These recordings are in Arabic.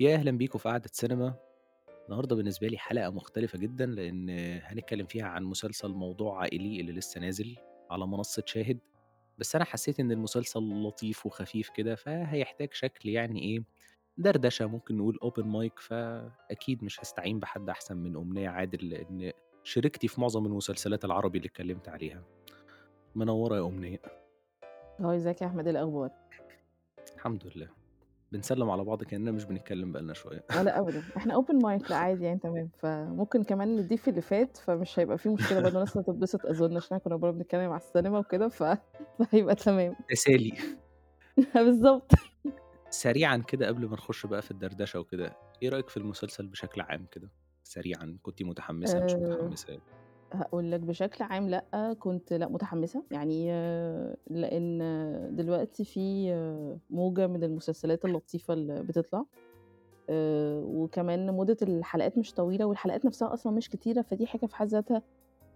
يا أهلًا بيكم في قعدة سينما، النهارده بالنسبة لي حلقة مختلفة جدًا، لإن هنتكلم فيها عن مسلسل موضوع عائلي اللي لسه نازل على منصة شاهد، بس أنا حسيت إن المسلسل لطيف وخفيف كده، فهيحتاج شكل يعني إيه، دردشة ممكن نقول open mic فأكيد مش هاستعين بحد أحسن من أمنية عادل، لإن شريكتي في معظم المسلسلات العربي اللي اتكلمت عليها. منورة يا أمنية. هاي إزيك يا أحمد إيه الأخبار؟ الحمد لله. بنسلم على بعض كأننا مش بنتكلم بقى لنا شوية. آه لأ أبدًا، إحنا open mic لأ عادي يعني تمام، فممكن كمان نضيف اللي فات، فمش هيبقى في مشكلة برضه الناس هتتبسط أظن عشان كنا برضه بنتكلم على السينما وكده فهيبقى تمام. تسالي. بالضبط. سريعًا كده قبل ما نخش بقى في الدردشة وكده، إيه رأيك في المسلسل بشكل عام كده؟ سريعًا، كنتِ متحمسة مش آآ متحمسة؟ هاقول لك بشكل عام لأ، كنت لأ متحمسة، يعني لإن دلوقتي في موجة من المسلسلات اللطيفة اللي بتطلع، آآ وكمان مدة الحلقات مش طويلة والحلقات نفسها أصلًا مش كتيرة، فدي حاجة في حد ذاتها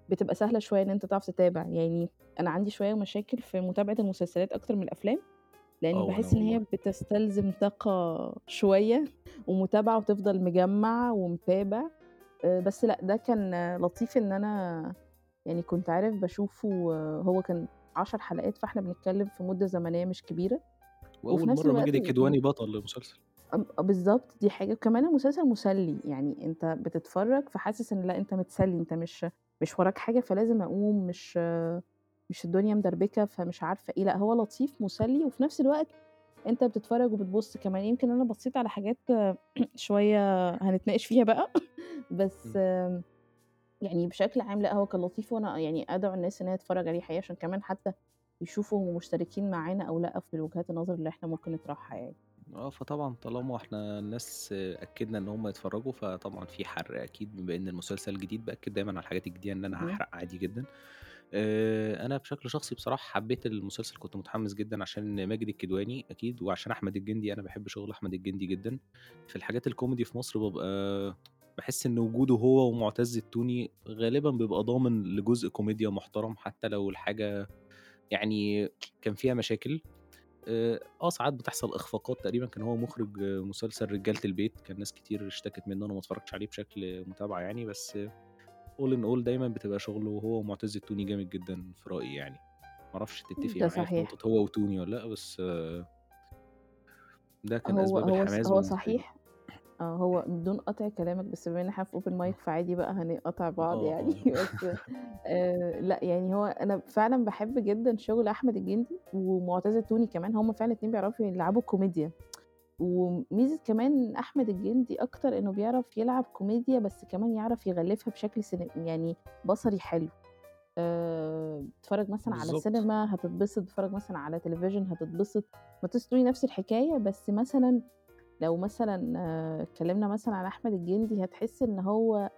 بتبقى سهلة شوية إن أنت تعرف تتابع، يعني أنا عندي شوية مشاكل في متابعة المسلسلات أكتر من الأفلام، آه لإني وأنا باحس إن هي والله. بتستلزم طاقة شوية ومتابعة وتفضل مجمّع ومتابع، بس لأ ده كان لطيف إن أنا يعني كنت عارف باشوفه هو كان 10 حلقات، فإحنا بنتكلم في مدة زمنية مش كبيرة، وفي وأول نفس مرة ماجد الوقت الكدواني بطل لمسلسل. آمم بالضبط، دي حاجة، وكمان المسلسل مسلي، يعني أنت بتتفرج فحاسس إن لأ أنت متسلي، أنت مش مش وراك حاجة فلازم أقوم، مش مش الدنيا مدربكة فمش عارفة إيه، لأ هو لطيف مسلي وفي نفس الوقت أنت بتتفرج وبتبُص كمان، يمكن أنا بصيت على حاجات شوية هنتناقش فيها بقى. بس. يعني بشكل عام لأ هو كان لطيف وأنا يعني أدعو الناس إن هي تتفرج عليه حقيقة عشان كمان حتى يشوفوا هم مشتركين معانا أو لأ في وجهات النظر اللي إحنا ممكن نطرحها يعني. آه، فطبعًا طالما إحنا الناس أكدنا إن هم يتفرجوا، فطبعًا في حرق أكيد بما إن المسلسل جديد، بأكد دايمًا على الحاجات الجديدة إن أنا اهم. هاحرق عادي جدًا. آآ أنا بشكل شخصي بصراحة حبيت المسلسل، كنت متحمس جدًا عشان ماجد الكدواني أكيد، وعشان أحمد الجندي، أنا باحب شغل أحمد الجندي جدًا. في الحاجات الكوميدي في مصر بابقى باحس إن وجوده هو ومعتز التوني غالبًا بيبقى ضامن لجزء كوميديا محترم، حتى لو الحاجة يعني كان فيها مشاكل. آه ساعات بتحصل إخفاقات، تقريبًا كان هو مخرج مسلسل رجالة البيت، كان ناس كتير اشتكت منه، أنا ما اتفرجتش عليه بشكل متابعة يعني، بس all in all دايمًا بتبقى شغله هو ومعتز التوني جامد جدًا في رأيي يعني. تتفقي ده معايا في. نقطة هو وتوني والّا لأ، بس ده كان هو أسباب هو الحماس هو. صحيح آه، هو بدون قطع كلامك بس بما إن إحنا في open mic فعادي بقى هنقاطع بعض آه، يعني، آه. بس آآ لأ يعني هو أنا فعلًا باحب جدًا شغل أحمد الجندي ومعتز التوني كمان، هم فعلًا الاتنين بيعرفوا يلعبوا كوميديا، وميزة كمان أحمد الجندي أكتر إنه بيعرف يلعب كوميديا بس كمان يعرف يغلفها بشكل يعني بصري حلو. آآ بتتفرج مثلًا على بالضبط. سينما هتتبسط، بتتفرج مثلًا على تلفزيون هتتبسط، معتز التوني نفس الحكاية، بس مثلًا لو مثلًا اتكلمنا مثلًا على أحمد الجندي هتحس إن هو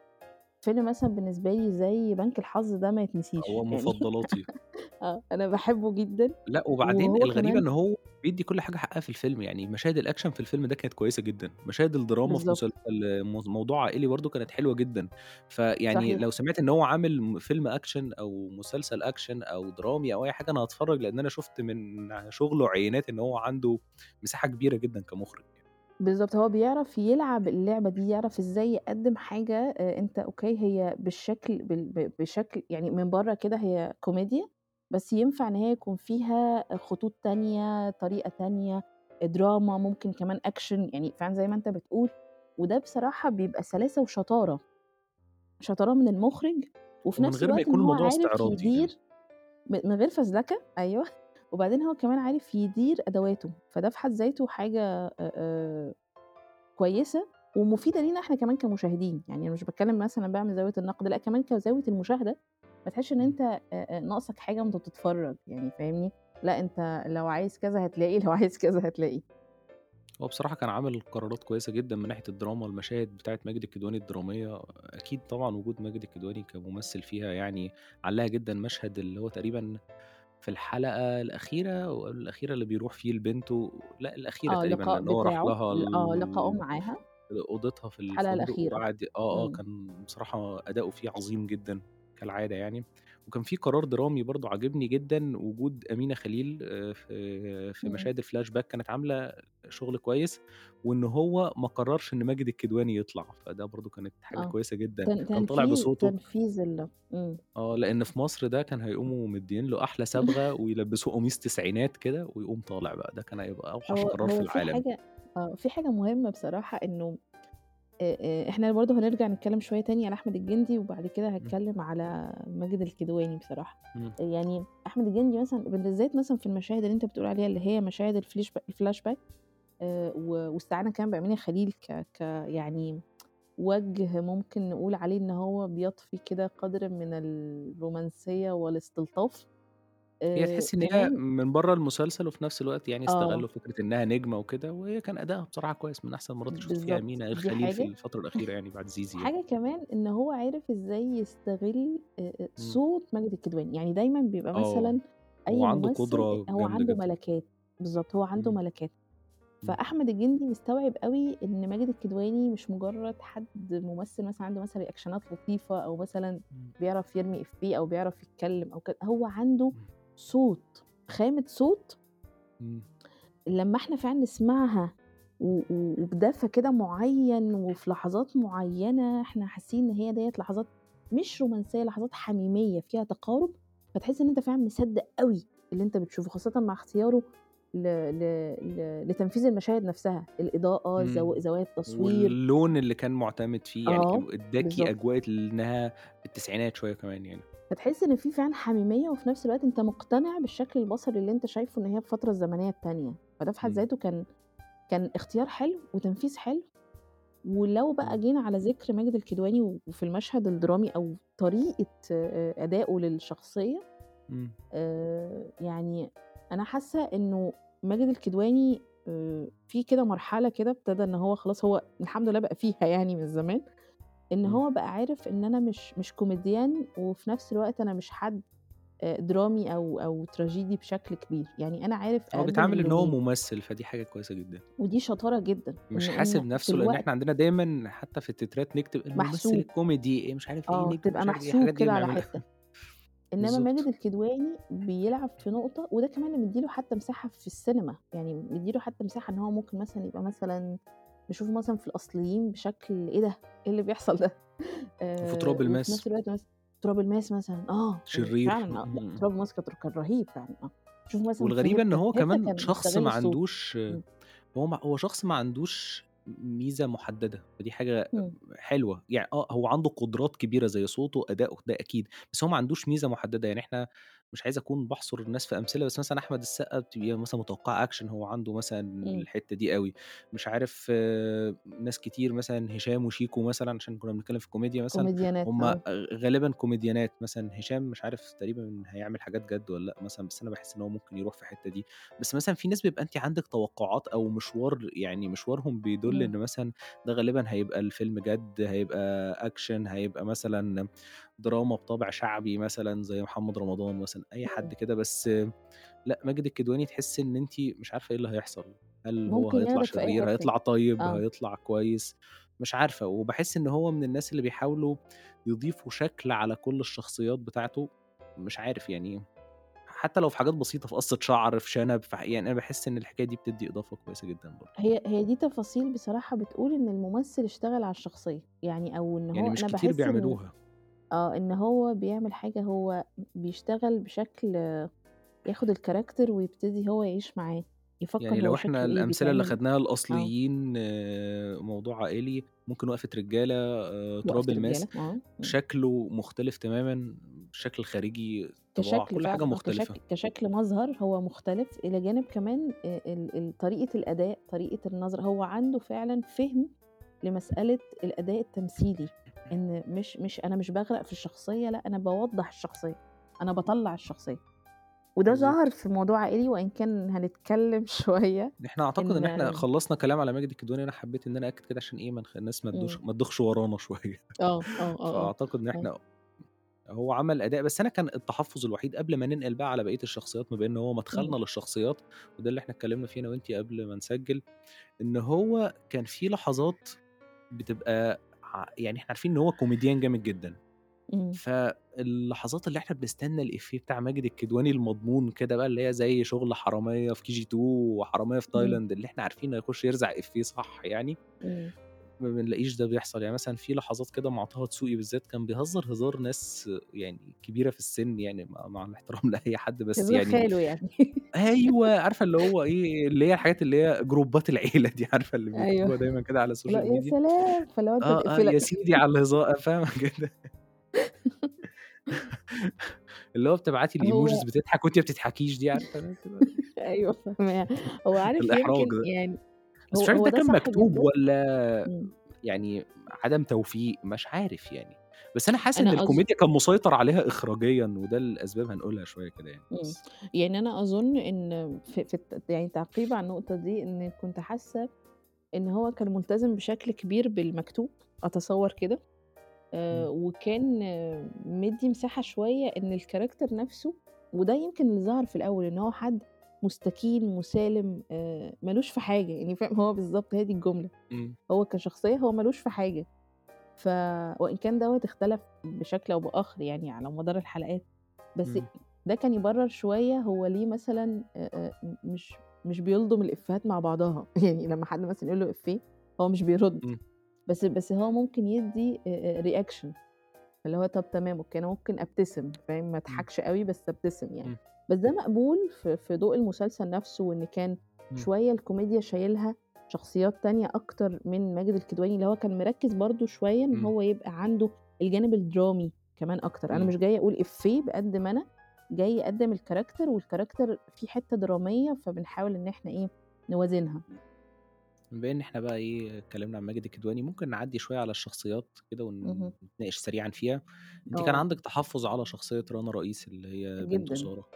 فيلم مثلًا بالنسبة لي زي بنك الحظ ده ما هو يتنسيش، يعني مفضلاتي. آه، أنا باحبه جدًا لأ وبعدين كمان إن هو بيدّي كل حاجة حقها في الفيلم، يعني مشاهد الأكشن في الفيلم ده كانت كويسة جدًا، مشاهد الدراما في بالضبط. مسلسل موض موضوع عائلي برضه كانت حلوة جدًا، فيعني صحيح. لو سمعت إن هو عامل فيلم أكشن أو مسلسل أكشن أو درامي أو أي حاجة أنا هاتفرج، لإن أنا شُفت من شغله عينات إن هو عنده مساحة كبيرة جدًا كمخرج يعني. بالضبط، هو بيعرف يلعب اللعبة دي، يعرف إزاي يقدّم حاجة آآ أنت okay هي بالشكل بال ب بشكل يعني من برّه كده هي كوميديا، بس ينفع إن هي يكون فيها خطوط تانية، طريقة تانية، دراما، ممكن كمان أكشن، يعني فعلًا زي ما أنت بتقول، وده بصراحة بيبقى سلاسة وشطارة. شطارة من المخرج، وفي ومن نفس غير ما الوقت إن يكون هو الموضوع عارف استعراضي يدير يعني. م من غير فزلكة، أيوه، وبعدين هو كمان عارف يدير أدواته، فده في حد ذاته آآ كويسة ومفيدة لينا إحنا كمان كمشاهدين، يعني أنا مش باتكلم مثلًا بقى من زاوية النقد، لأ كمان كزاوية المشاهدة، ما تحسش إن إمم. آآ ناقصك حاجة وأنت بتتفرج، يعني فاهمني؟ لأ أنت لو عايز كذا هتلاقي، لو عايز كذا هتلاقي. هو بصراحة كان عامل قرارات كويسة جدًا من ناحية الدراما، المشاهد بتاعة ماجد الكدواني الدرامية أكيد طبعًا وجود ماجد الكدواني كممثل فيها يعني علاها جدًا، مشهد اللي هو تقريبًا في الحلقة الأخيرة الأخيرة اللي بيروح فيه لبنته لأ الأخيرة آه، تقريبًا، اللقاء لأن هو راح بتاعه لها ل آه، ال معاها. أوضتها في الحلقة الفندق الأخيرة. وقعد آه، آه، إمم. كان بصراحة أداؤه فيه عظيم جدًا كالعادة يعني، وكان في قرار درامي برضه عاجبني جدًا وجود أمينة خليل آآ في في إمم. مشاهد الflashback كانت عاملة شغل كويس، وإن هو ما قررش إن ماجد الكدواني يطلع، فده برضه كانت حاجة آه. كويسة جدًا، تن كان طالع بصوته تنفيذ ال إمم. آه، لإن في مصر ده كان هيقوموا مدّيين له أحلى صبغة ويلبّسوه قميص تسعينات كده ويقوم طالع بقى، ده كان هيبقى أوحش هو قرار في هو في العالم. حاجة آه، في حاجة مهمة بصراحة إنه آآ آآ إحنا برضه هنرجع نتكلّم شوية تاني على أحمد الجندي وبعد كده إمم، هاتكلّم على ماجد الكدواني بصراحة. إمم، يعني أحمد الجندي مثلًا بالذات مثلًا في المشاهد اللي أنت بتقول عليها اللي هي مشاهد الفليش الflashback آآ و واستعانة كمان بأمينة خليل ك ك يعني وجه ممكن نقول عليه إن هو بيطفي كده قدر من الرومانسية والاستلطاف. هي آآ تحسّي إن هي كمان من برّه المسلسل وفي نفس الوقت يعني آه، استغلّوا فكرة إنها نجمة وكده، وهي كان أداءها بصراحة كويس، من أحسن المرات اللي شُفت فيها بالضبط، أمينة دي خليل في حاجة. الفترة الأخيرة يعني بعد زيزي يعني. حاجة كمان إن هو عرف إزاي يستغل آآ آآ إمم، صوت ماجد الكدواني، يعني دايمًا بيبقى آه، مثلًا هو أي عنده ممثل قدرة هو جامدة عنده جدًا. ملكات، بالضبط، هو عنده إمم، ملكات. إمم، فأحمد الجندي مستوعب أوي إن ماجد الكدواني مش مجرد حد ممثل مثلًا عنده مثلًا ريأكشنات لطيفة أو مثلًا إمم، بيعرف يرمي إفيه أو بيعرف يتكلم أو كده، هو عنده إمم، صوت، خامة صوت لمّا إحنا فعلًا نسمعها و و وبدفى كده معيّن وفي لحظات معيّنة إحنا حاسين إن هي ديّة لحظات مش رومانسية، لحظات حميمية فيها تقارب، فتحس إن أنت فعلًا مصدّق أوي اللي أنت بتشوفه، خاصةً مع اختياره ل ل ل لتنفيذ المشاهد نفسها، الإضاءة، زو. زوايا التصوير، واللون اللي كان مُعتمد فيه، يعني آه، ادّاكِ بالضبط. أجواء إنها التسعينات شوية كمان يعني. فتحس إن في فعلًا حميمية وفي نفس الوقت أنت مقتنع بالشكل البصري اللي أنت شايفه إن هي الفترة الزمنية التانية، فده في حد إمم، ذاته كان كان اختيار حلو وتنفيذ حلو. ولو بقى جينا على ذكر ماجد الكدواني وفي المشهد الدرامي أو طريقة آآ أدائه للشخصية، إمم، آآ يعني أنا حاسة إنه ماجد الكدواني آآ في كده مرحلة كده ابتدى إن هو خلاص هو الحمد لله بقى فيها يعني من زمان، إن إمم. هو بقى عارف إن أنا مش مش كوميديان وفي نفس الوقت أنا مش حد آآ درامي أو أو تراجيدي بشكل كبير، يعني أنا عارف هو بيتعامل إن هو ممثل، فدي حاجة كويسة جدًا. ودي شطارة جدًا، مش حاسب نَفْسه، لإن الوقت إحنا عندنا دايمًا حتى في التترات نكتب الممثل. الكوميدي مش عارف إيه، آه، نجم تبقى إيه، محسوب كده على. حتّة، إنّما ماجد. الكدواني بيلعب في نقطة وده كمان اللي مدّي له حتّى مساحة في السينما، يعني مدّي له حتّى مساحة إن هو ممكن مثلًا يبقى مثلًا نشوفه مثلًا في الأصليين بشكل إيه ده، إيه اللي بيحصل ده؟ وفي آآ تراب الماس، نفس الوقت مثلًا تراب الماس مثلًا. آه، شرير. فعلًا آه،. تراب الماس كان رهيب فعلًا آه، شوف مثلًا في إن هيبتا، هو كمان شخص ما عندوش هو م هو شخص ما عندوش ميزة محددة، فدي حاجة إمم، حلوة، يعني آه، هو عنده قدرات كبيرة زي صوته، أداؤه، ده أكيد، بس هو ما عندوش ميزة محددة، يعني إحنا مش عايز أكون باحصر الناس في أمثلة، بس مثلًا أحمد السقا بتبقي مثلًا متوقعة أكشن، هو عنده مثلًا إمم، الحتة دي أوي، مش عارف ناس كتير مثلًا هشام وشيكو مثلًا عشان كنا بنتكلم في الكوميديا مثلًا، كوميديانات هم آه، غالبًا كوميديانات، مثلًا هشام مش عارف تقريبًا هيعمل حاجات جد والّا لأ مثلًا، بس أنا باحس إن هو ممكن يروح في الحتة دي. بس مثلًا في ناس بيبقى أنتِ عندِك توقعات أو مشوار يعني مشوارهم بيدُل إمم، إن مثلًا ده غالبًا هيبقى الفيلم جَد، هيبقى أكشن، هيبقى مثلًا دراما بطابع شعبي مثلًا زي محمد رمضان مثلًا، إمم، حد كده، بس لأ، ماجد الكدواني تحسّي إن أنتِ مش عارفة إيه اللي هيحصل، هل هو هيطلع شرير، هيطلع طيب، آه، هيطلع كويس، مش عارفة، وباحس إن هو من الناس اللي بيحاولوا يضيفوا شكل على كل الشخصيات بتاعته، مش عارف يعني حتى لو في حاجات بسيطة، في قصة شعر، في شنب، في يعني أنا باحس إن الحكاية دي بتدّي إضافة كويسة جدًا برضه، هي هي دي تفاصيل بصراحة بتقول إن الممثل اشتغل على الشخصية، يعني أو إن يعني هو مش أنا كتير باحس إن بيعملوها، آه، إن هو بيعمل حاجة هو بيشتغل بشكل ياخد ال character ويبتدي هو يعيش معاه، يفكّر يعني هو لو إحنا شكله إيه، الأمثلة اللي بيتعمل خدناها آه، الأصليين آآ، موضوع عائلي، ممكن وقفة رجالة، آآ، وقفة تراب الماس، رجالة آه، إمم، شكله مختلف تمامًا، الشكل الخارجي، طباع، كشكل كل حاجة فعلًا آه، مختلفة. كشكل كشكل مظهر هو مختلف، إلى جانب كمان آآ ال ال طريقة الأداء، طريقة النظرة، هو عنده فعلًا فِهْم لمسألة الأداء التمثيلي، إن مش مش أنا مش باغرق في الشخصية، لأ أنا باوضّح الشخصية، أنا باطلّع الشخصية، وده ظهر. في موضوع عائلي وإن كان هنتكلم شوية إحنا أعتقد إن إن إحنا خلّصنا كلام على ماجد الكدواني، أنا حبيت إن أنا أأكد كده عشان إيه، ما نخ الناس ما إمم، تدوش ما تدوخش ورانا شوية. آه، آه، آه، آه، فأعتقد إن آه، إحنا هو عمل أداء، بس أنا كان التحفُّظ الوحيد قبل ما ننقل بقى على بقية الشخصيات، بما إن هو إمم، مدخلنا للشخصيات، وده اللي إحنا اتكلمنا فيه أنا وأنتِ قبل ما نسجّل، إن هو كان في لحظات بتبقى يعني إحنا عارفين إن هو كوميديان جامد جدًا، إمم. فاللحظات اللي إحنا بنستنى الإفيه بتاع ماجد الكدواني المضمون كده بقى، اللي هي زي شغل حرامية في KG2 وحرامية في إمم. تايلاند، اللي إحنا عارفين هيخش يرزع إفيه صح يعني، إمم. ما بنلاقيش ده بيحصل، يعني مثلًا في لحظات كده مع طه دسوقي بالذات كان بيهزر هزار ناس يعني كبيرة في السن يعني مع الاحترام لأي حد، بس يعني خاله يعني. أيوه، عارفة اللي هو إيه، اللي هي الحاجات اللي هي جروبات العيلة دي، عارفة اللي أيوه. بيكتبوها دايمًا كده على ال social يا ميديا؟ سلام! فاللي هو أنت آه، آه، يا. سيدي على الهزار فاهمة كده؟ اللي هو بتبعتي هو ال emojis بتضحك وأنتِ ما بتضحكيش دي، عارفة اللي هي بتبقى أيوه فاهماه. هو عارف الإحراج يمكن ده. يعني بس هو مش عارف هو ده ده كان صح مكتوب جدًا. والّا إمم. يعني عدم توفيق، مش عارف يعني. بس أنا حاسس إن أنا أظ الكوميديا كان مسيطر عليها إخراجيًا وده لأسباب هنقولها شوية كده يعني، إمم. بس. يعني أنا أظن إن في في الت يعني تعقيب على النقطة دي، إن كنت حاسة إن هو كان ملتزم بشكل كبير بالمكتوب، أتصوّر كده، آآ إمم. وكان مدّي مساحة شوية إن الcharacter نَفْسه وده يمكن اللي ظهر في الأول، إن هو حد مستكين، مسالم، آآ ما لوش في حاجة، يعني فاهم، هو بالضبط هي دي الجملة. إمم. هو كشخصية هو ما لوش في حاجة. ف وإن كان دوّة اختلف بشكل أو بآخر يعني على مدار الحلقات، بس إمم. ده كان يبرر شوية هو ليه مثلًا مش مش بيلضم الإفيهات مع بعضها، يعني لمّا حد مثلًا يقول له إفيه هو مش بيرد، إمم. بس بس هو ممكن يدّي reaction اللي هو طَب تمام okay، أنا ممكن أبتسم فاهم، ما إمم. أضحكش أوي بس أبتسم يعني. بس ده مقبول في ضوء المسلسل نَفْسه وإن كان. شوية الكوميديا شايلها شخصيات تانية أكتر من ماجد الكدواني، اللي هو كان مركّز برضه شوية إن. هو يبقى عنده الجانب الدرامي كمان أكتر. أنا. مش جاية أقول إفيه بقد ما أنا جاي أقدّم ال character وال character فيه حتّة درامية، فبنحاول إن إحنا إيه، نوازنها. بما إن إحنا بقى إيه، اتكلمنا عن ماجد الكدواني، ممكن نعدّي شوية على الشخصيات كده. ونتناقش سريعًا فيها. أنتِ كان آه. عندِك تحفُّظ على شخصية رنا رئيس اللي هي. سارة.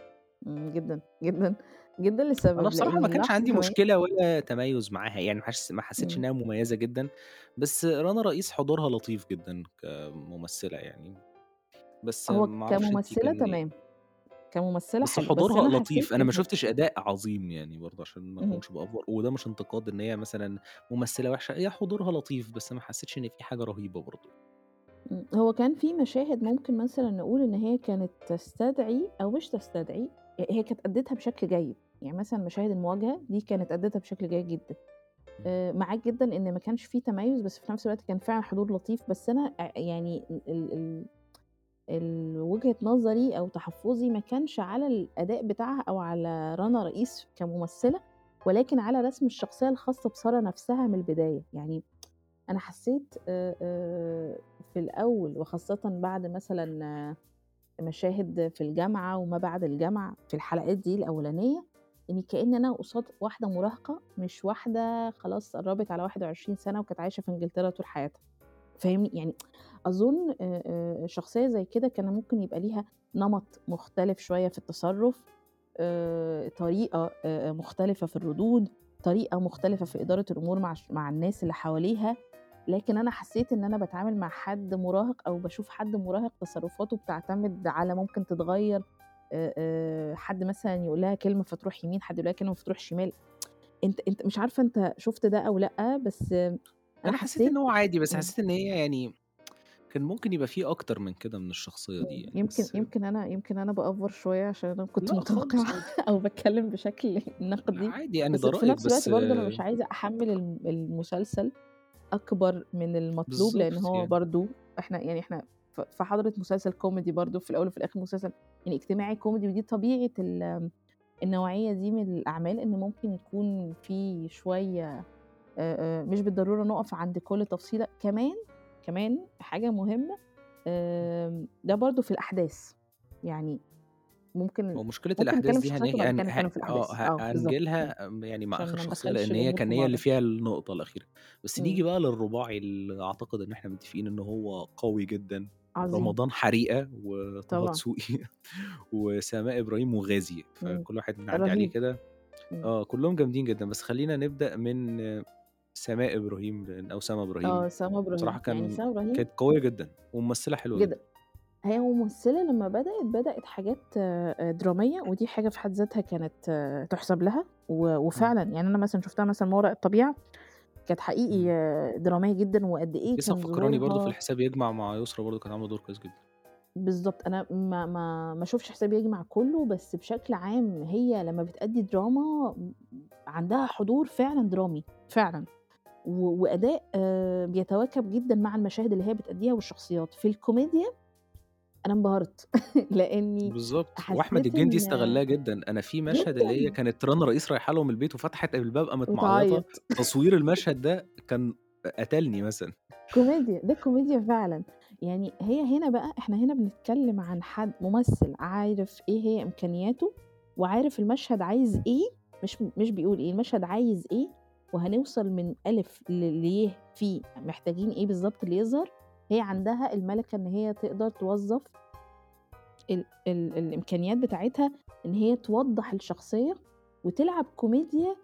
إمم، جدًا، جدًا، جدًا لسبب، بصراحة ما لإن كانش عندي ما مشكلة ولا تميُّز معاها، يعني ما حس ما حسيتش إمم. إنها مميزة جدًا، بس رنا رئيس حضورها لطيف جدًا كممثلة يعني، بس هو ما إيه تمام، كممثلة بس بس حضورها أنا حسيت لطيف، أنا ما شُفتش أداء عظيم يعني برضه عشان ما اهم. أكونش بأفور، وده مش انتقاد إن هي مثلًا ممثلة وحشة، هي حضورها لطيف، بس ما حسيتش إن في حاجة رهيبة برضه. إمم، هو كان في مشاهد ممكن مثلًا نقول إن هي كانت تستدعي أو مش تستدعي، ه هي كانت أدِّتها بشكل جيد، يعني مثلًا مشاهد المواجهة دي كانت أدِّتها بشكل جيد جدًا. إمم. آآ معاك جدًا إن ما كانش في تميُّز، بس في نفس الوقت كان فعلًا حضور لطيف، بس أنا أ يعني ال ال ال وجهة نظري أو تحفُّظي ما كانش على الأداء بتاعها أو على رنا رئيس كممثلة، ولكن على رسم الشخصية الخاصة بسارة نفسها من البداية. يعني أنا حسيت آآ آآ في الأول وخاصةً بعد مثلًا مشاهد في الجامعة وما بعد الجامعة في الحلقات دي الأولانية، إن كأن أنا قصاد واحدة مراهقة، مش واحدة خلاص قرّبت على 21 سَنة وكانت عايشة في إنجلترا طول حياتها، فاهمني؟ يعني أظن شخصية زي كده كان ممكن يبقى ليها نمط مختلف شوية في التصرُّف، طريقة مختلفة في الردود، طريقة مختلفة في إدارة الأمور مع الناس اللي حواليها، لكن أنا حسيت إن أنا باتعامل مع حد مراهق أو باشوف حد مراهق تصرُّفاته بتعتمد على ممكن تتغيّر حد مثلًا يقول لها كلمة فتروح يمين، حد يقول لها كلمة فتروح شمال. أنت أنت مش عارفة أنت شُفت ده أو لأ، بس أنا أنا حسيت حسيت هو عادي، بس إمم. حسيت إن هي يعني كان ممكن يبقى في أكتر من كده من الشخصية دي يعني، يمكن بس يمكن أنا يمكن أنا ب over شوية عشان أنا كنت عادي. أو باتكلم بشكل نقدي، عادي يعني بس في نفس الوقت برضه أنا مش عايزة أحمّل الم المسلسل أكبر من المطلوب، بالضبط هو يعني. برضه إحنا يعني إحنا ف في حضرة مسلسل كوميدي برضه في الأول وفي الآخر مسلسل يعني اجتماعي كوميدي، ودي طبيعة ال النوعية دي من الأعمال، إن ممكن يكون في آآ مش بالضرورة نُقف عند كل تفصيلة. كمان، كمان حاجة مهمة، آمم ده برضه في الأحداث، يعني ممكن هو مشكلة ممكن في دي وبعد هن كده ه نتكلم في آه، الأحداث، ه بالضبط. هنجيلها آمم يعني مع شخصية، ندخّلش لإن هي كان هي اللي. فيها النقطة الأخيرة. بس إمم. نيجي بقى للرباعي اللي أعتقد إن إحنا متفقين إن هو قوي جدًا، عظيم. رمضان حريقة وطه. دسوقي وسماء إبراهيم وغازي، إمم، فكل واحد نعدّي عليه. كده. إمم. آه، كلّهم جامدين جدًا، بس خلّينا نبدأ من سماء إبراهيم لإن أو سما إبراهيم، آه، سما إبراهيم، يعني كان سما إبراهيم كانت قوية جدًا وممثلة حلوة جدًا. هي ممثلة لمّا بدأت، بدأت حاجات آآ درامية، ودي حاجة في حد ذاتها كانت تُحسب لها، و إمم. وفعلًا يعني أنا مثلًا شُفتها مثلًا ما وراء الطبيعة، كانت حقيقي إمم. درامية جدًا، وقد إيه لسه كان مفكّراني برضه في ظهورها الحساب يجمع مع يسرا برضه كانت عاملة دور كويس جدًا. بالضبط، أنا ما ما ما شُفتش حسابي يجمع كُلّه، بس بشكل عام هي لمّا بتأدّي دراما عندها حضور فعلًا درامي، فعلًا، و وأداء بيتواكب جدًا مع المشاهد اللي هي بتأدّيها والشخصيات. في الكوميديا أنا انبهرت لإني بالضبط، وأحمد حسّيت الجندي إن استغلّها جدًا، أنا في مشهد اللي هي جدًا. كانت رنا رئيس رايحة لهم البيت وفتحت الباب قامت وتعيّط. تصوير المشهد ده كان قتلني مثلًا. كوميديا، ده كوميديا فعلًا. يعني هي هنا بقى إحنا هنا بنتكلّم عن حد ممثل عارف إيه هي إمكانياته، وعارف المشهد عايز إيه، مش مش بيقول إيه، المشهد عايز إيه، وهنوصل من أ ل لي فيه محتاجين إيه بالضبط اللي يظهر، هي عندها المَلَكة إن هي تقدر توظّف ال ال الإمكانيات بتاعتها إن هي توضّح الشخصية وتلعب كوميديا،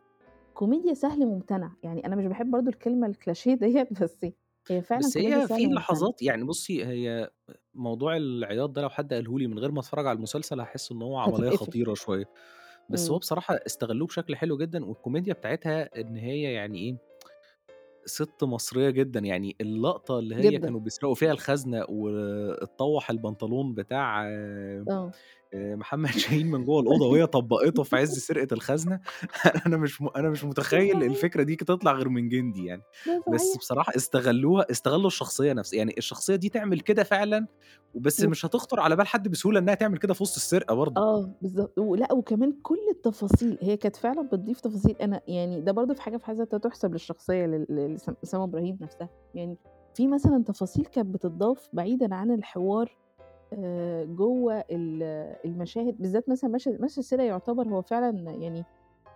كوميديا سهل ممتنع. يعني أنا مش باحب برضه الكلمة الكليشيه ديّة، بس هي فعلًا بس هي في. لحظات يعني بُصّي، هي موضوع العياط ده لو حد قاله لي من غير ما أتفرّج على المسلسل هاحس إن هو عملية هتتقفل. خطيرة شوية، بس هو إمم. بصراحة استغلّوه بشكل حلو جدًا والكوميديا بتاعتها إن هي يعني إيه، سِت مصرية جدًا، يعني اللقطة اللي هي جدًا. كانوا بيسرقوا فيها الخزنة واتطوّح البنطلون بتاع آآ آه. محمد شاهين من جوّه الأوضة وهي طبّقته في عِز سرقة الخزنة، أنا مش م أنا مش متخيّل صحيح. الفكرة دي تطلع غير من جندي يعني. بس صحيح. بصراحة استغلّوها استغلّوا الشخصية نفس يعني الشخصية دي تعمل كده فعلًا، وبس و مش هتخطر على بال حد بسهولة إنها تعمل كده في وسط السرقة برضه. آه، بالضبط. ولأ وكمان كل التفاصيل، هي كانت فعلًا بتضيف تفاصيل أنا يعني ده برضه في حاجة في حد ذاتها تُحسب للشخصية لل لس لسما إبراهيم نفسها. يعني في مثلًا تفاصيل كانت بتتضاف بعيدًا عن الحوار آآ جوّه ال المشاهد، بالذات مثلًا مشهد مشهد السرقة يعتبر هو فعلًا يعني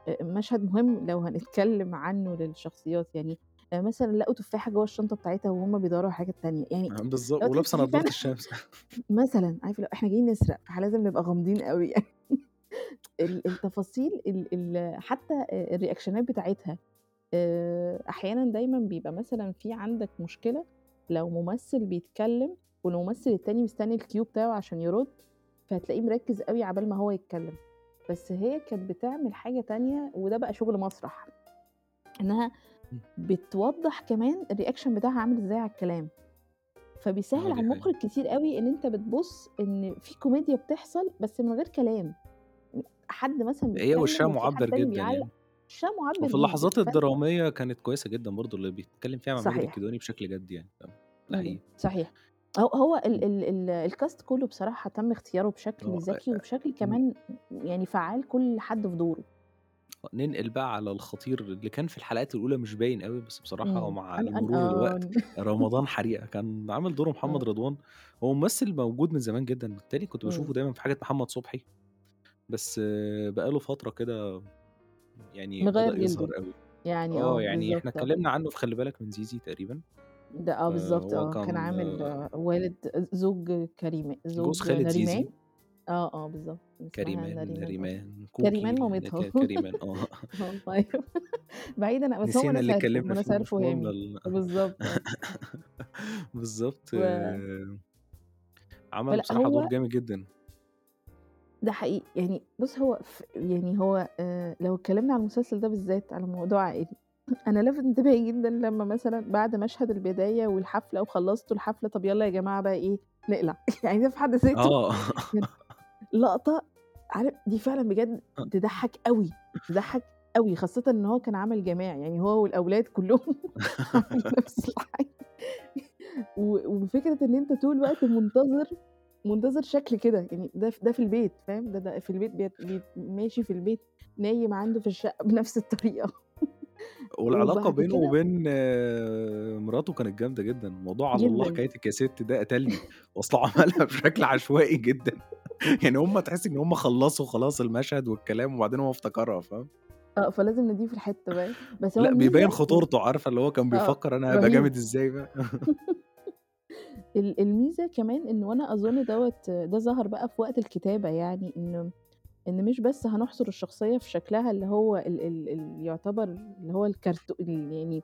أ مشهد مهم لو هنتكلّم عنّه للشخصيات. يعني آآ مثلًا لقوا تفاحة جوّه الشنطة بتاعتها وهُم بيدوّروا على حاجات تانية، يعني آه في نضارة فعلًا الشمس. مثلًا، عارف اللي هو إحنا جايين نسرق، فلازم نبقى غامضين أوي يعني. ال التفاصيل ال ال حتى آآ الريأكشنات بتاعتها، آآ أحيانًا دايمًا بيبقى مثلًا في عندك مشكلة لو ممثل بيتكلّم والممثل التاني مستني الcue بتاعه عشان يرُد، فهتلاقيه مركّز أوي عقبال ما هو يتكلّم. بس هي كانت بتعمل حاجة تانية وده بقى شغل مسرح، إنها إمم. بتوضّح كمان الreaction بتاعها عامل إزاي على الكلام. فبيسهّل آه على دي حقيقة. المُخرج كتير أوي إن أنت بتبُص إن في كوميديا بتحصل بس من غير كلام. حد مثلًا هي وشّها مُعبّر جدًا يعني. وشّها مُعبّر وفي اللحظات فأنت الدرامية كانت كويسة جدًا برضه اللي بيتكلّم فيها مع ماجد صحيح. الكدواني بشكل جَد يعني، ف ده إمم، حقيقي. صحيح. هو هو إمم. ال ال ال الcast كُلّه بصراحة تم اختياره بشكل آه، ذكي أ وبشكل إمم. كمان يعني فعّال كل حد في دوره. ننقل بقى على الخطير اللي كان في الحلقات الأولى مش باين أوي، بس بصراحة إمم. أنا أنا مرور الوقت آه. رمضان حريقة، كان عامل دوره آه. محمد رضوان، هو ممثل موجود من زمان جدًا، بالتالي كنت إمم. باشوفه دايمًا في حاجات محمد صبحي، بس بقى له فترة كده يعني مغيّر بدأ يظهر جلده. أوي. يعني آه، آه، يعني إحنا بالضبط آه. اتكلّمنا عنّه في خلِّ بالك من زيزي تقريبًا. ده آه بالضبط فهو آه. كان كان عامل والد أ زوج كريم جوز زوج خالة نريمان؟ زيزي. آه، آه بالضبط. كان اسمها كريمان، نريمان آه. نريمان، كوكي، كريمان مامتها. ك كريمان آه. آه أيوه. بعيدًا بس هم نسينا اللي اتكلّمنا ناس فيه بالضبط آه. بالضبط. و عمل فلأ بصراحة دور هو جامد جدًا. ده حقيقي. يعني بُص هو ف يعني هو آآ لو اتكلّمنا عن المسلسل ده بالذات على موضوع عائلي، أنا لافت انتباهي جدًا لمّا مثلًا بعد مشهد البداية والحفلة وخلّصتوا الحفلة، طَب يالّا يا جماعة بقى إيه، نقلع. يعني ده في حد ذاته آه. لقطة عارف دي فعلًا بجد أ تضحّك أوي، تضحّك أوي، خاصةً إن هو كان عمل جماعي، يعني هو والأولاد كُلّهم نفس الحاجة. و وفكرة إن أنت طول الوقت منتظر منتظر شكل كده، يعني ده ده في البيت فاهم، ده ده في البيت بيت بيت ماشي في البيت، نايم عنده في الشقة بنفس الطريقة. والعلاقة وبعد بينه كده وبين مراته كانت جامدة جدًا، موضوع على الله جدًا. حكايتِك يا سِت ده قتلني، أصله عملها بشكل عشوائي جدًا. يعني هم تحسّي إن هم خلّصوا خلاص المشهد والكلام وبعدين هو افتكرها فاهم؟ آه، فلازم نضيف الحتّة فاهم، بس هو لأ بيبيّن الميزة خطورته، عارفة اللي هو كان آه، بيفكّر أنا هابقى رهيب. جامد إزاي بقى. ال الميزة كمان إنه وأنا أظن دوّة ده ظهر بقى في وقت الكتابة يعني، إن إن مش بس هنحصر الشخصية في شكلها اللي هو ال ال ال يعتبر اللي هو الكرتو ال يعني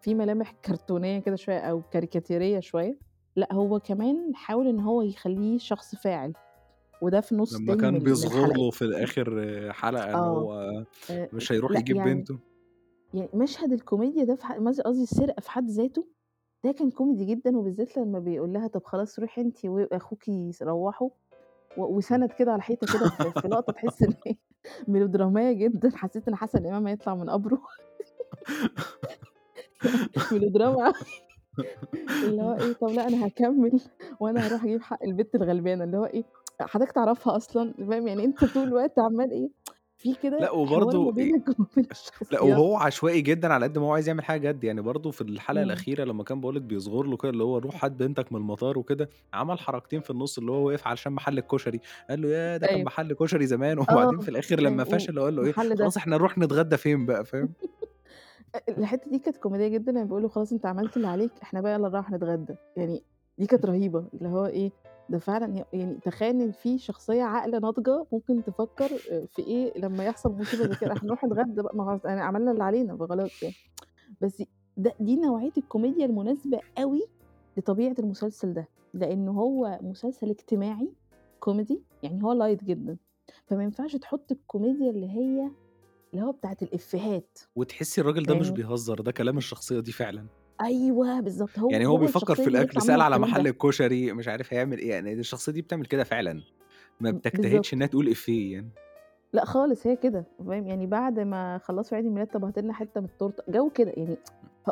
في ملامح كرتونية كده شوية أو كاريكاتيرية شوية، لأ هو كمان حاول إن هو يخلّيه شخص فاعل، وده في نُص لمّا تاني من كان ال من بيصغر. له في الآخر حلقة إن آه. هو آآ مش هيروح لأ يجيب يعني بنته. يعني مشهد الكوميديا ده في ح مز قصدي السرقة في حد ذاته، ده كان كوميدي جدًا، وبالذات لمّا بيقول لها طب خلاص روحي أنتِ وأخوكِ يس روّحوا، و إمم. وسَنَد كده على الحيطة كده في في لقطة تحس إن هي ميلودرامية جدًا، حسيت إن حسن إمام هيطلع من قبره. ميلودراما أوي. اللي هو إيه، طب لأ أنا هاكمّل وأنا هاروح أجيب حق البت الغلبانة، اللي هو إيه، حضرتك تعرفها أصلًا، فاهم، يعني أنت طول الوقت عمّال إيه، في لأ كده حوار ما وبرضه بينك لأ الشخصيات. وهو عشوائي جدًا على قد ما هو عايز يعمل حاجة جَد، يعني برضه في الحلقة إمم. الأخيرة لمّا كان باقول لِك بيصغر له كده، اللي هو روح هات بنتك من المطار وكده، عمل حركتين في النُص، اللي هو وقف علشان محل الكشري، قال له ياه! ده كان أيوه. محل كشري زمان، آه، وبعدين في الآخر لمّا أيوه، فشل وقال له إيه، ده خلاص إحنا نروح نتغدى فين بقى، فاهم؟ أ الحتّة دي كانت كوميدية جدًا، لمّا بيقول له خلاص أنت عملت اللي عليك، إحنا بقى يالّا نروّح نتغدى، يعني دي كانت رهيبة، اللي هو إيه، ده فعلًا يعني تخيّل إن في شخصية عاقلة ناضجة ممكن تفكّر آآ في إيه لمّا يحصل مصيبة زي كده، إحنا نروح نتغدى بقى، ما خلاص يعني عملنا اللي علينا فخلاص يعني. بس ده دي نوعية الكوميديا المناسبة أوي لطبيعة المسلسل ده، لإن هو مسلسل اجتماعي كوميدي، يعني هو light جدًا، فما ينفعش تحط الكوميديا اللي هي اللي هو بتاعة الإفيهات. وتحسّي الراجل ده مش؟ بيهزر، ده كلام الشخصية دي فعلًا. أيوه بالضبط، هو يعني هو هو بيفكّر في دي الأكل، سأل على محل. الكشري، مش عارف هيعمل إيه، يعني الشخصية دي بتعمل كده فعلًا، ما بتجتهدش إنها. تقول إفيه يعني. لأ خالص هي كده، فاهم، يعني بعد ما خلّصوا عيد الميلاد طب هات لنا حتّة من التورتة، joke كده يعني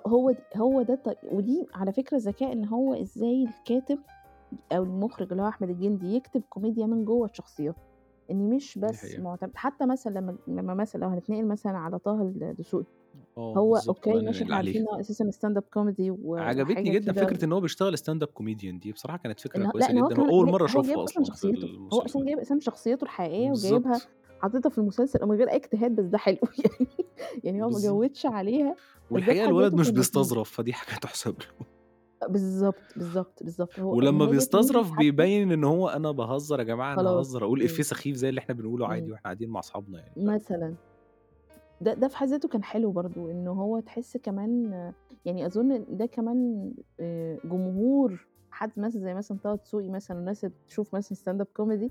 هو د هو ده ط ودي على فكرة ذكاء إن هو إزاي الكاتب أو المُخرج اللي هو أحمد الجندي يكتب كوميديا من جوّه الشخصيات، إن مش دي بس. معتمد حتى مثلًا لمّا لمّا مثلًا لو هنتنقل مثلًا على طه الدسوقي، آه هو okay ماشي إحنا عارفين هو stand up comedy و عجبتني جدًا فكرة إن هو بيشتغل stand up comedian دي بصراحة كانت فكرة إن ه لأ كويسة إن هو جدًا، هو أشوفها أصلًا أصلًا في شخصيته، هو المسلسل. جايب أسامي شخصيته الحقيقية وجايبها. حاططها في المسلسل من غير أي اجتهاد، بس ده حلو يعني يعني هو ما. جوّدش عليها، حد الولد مش. بيستظرف، فدي حاجة تُحسب له. أ بالضبط، بالضبط، بالضبط، هو ما ولمّا بيستظرف بيبيّن إن هو أنا باهزر يا خلاص، هاهزر، أقول إفيه إمم. سخيف زي اللي إحنا بنقوله عادي إمم. وإحنا قاعدين مع أصحابنا يعني، مثلًا. ده ده في حد ذاته كان حلو برضه، إنه هو تحس كمان يعني أظن إن ده كمان آآ جمهور حد مثلًا زي مثلًا طه دسوقي مثلًا والناس اللي بتشوف مثلًا stand up comedy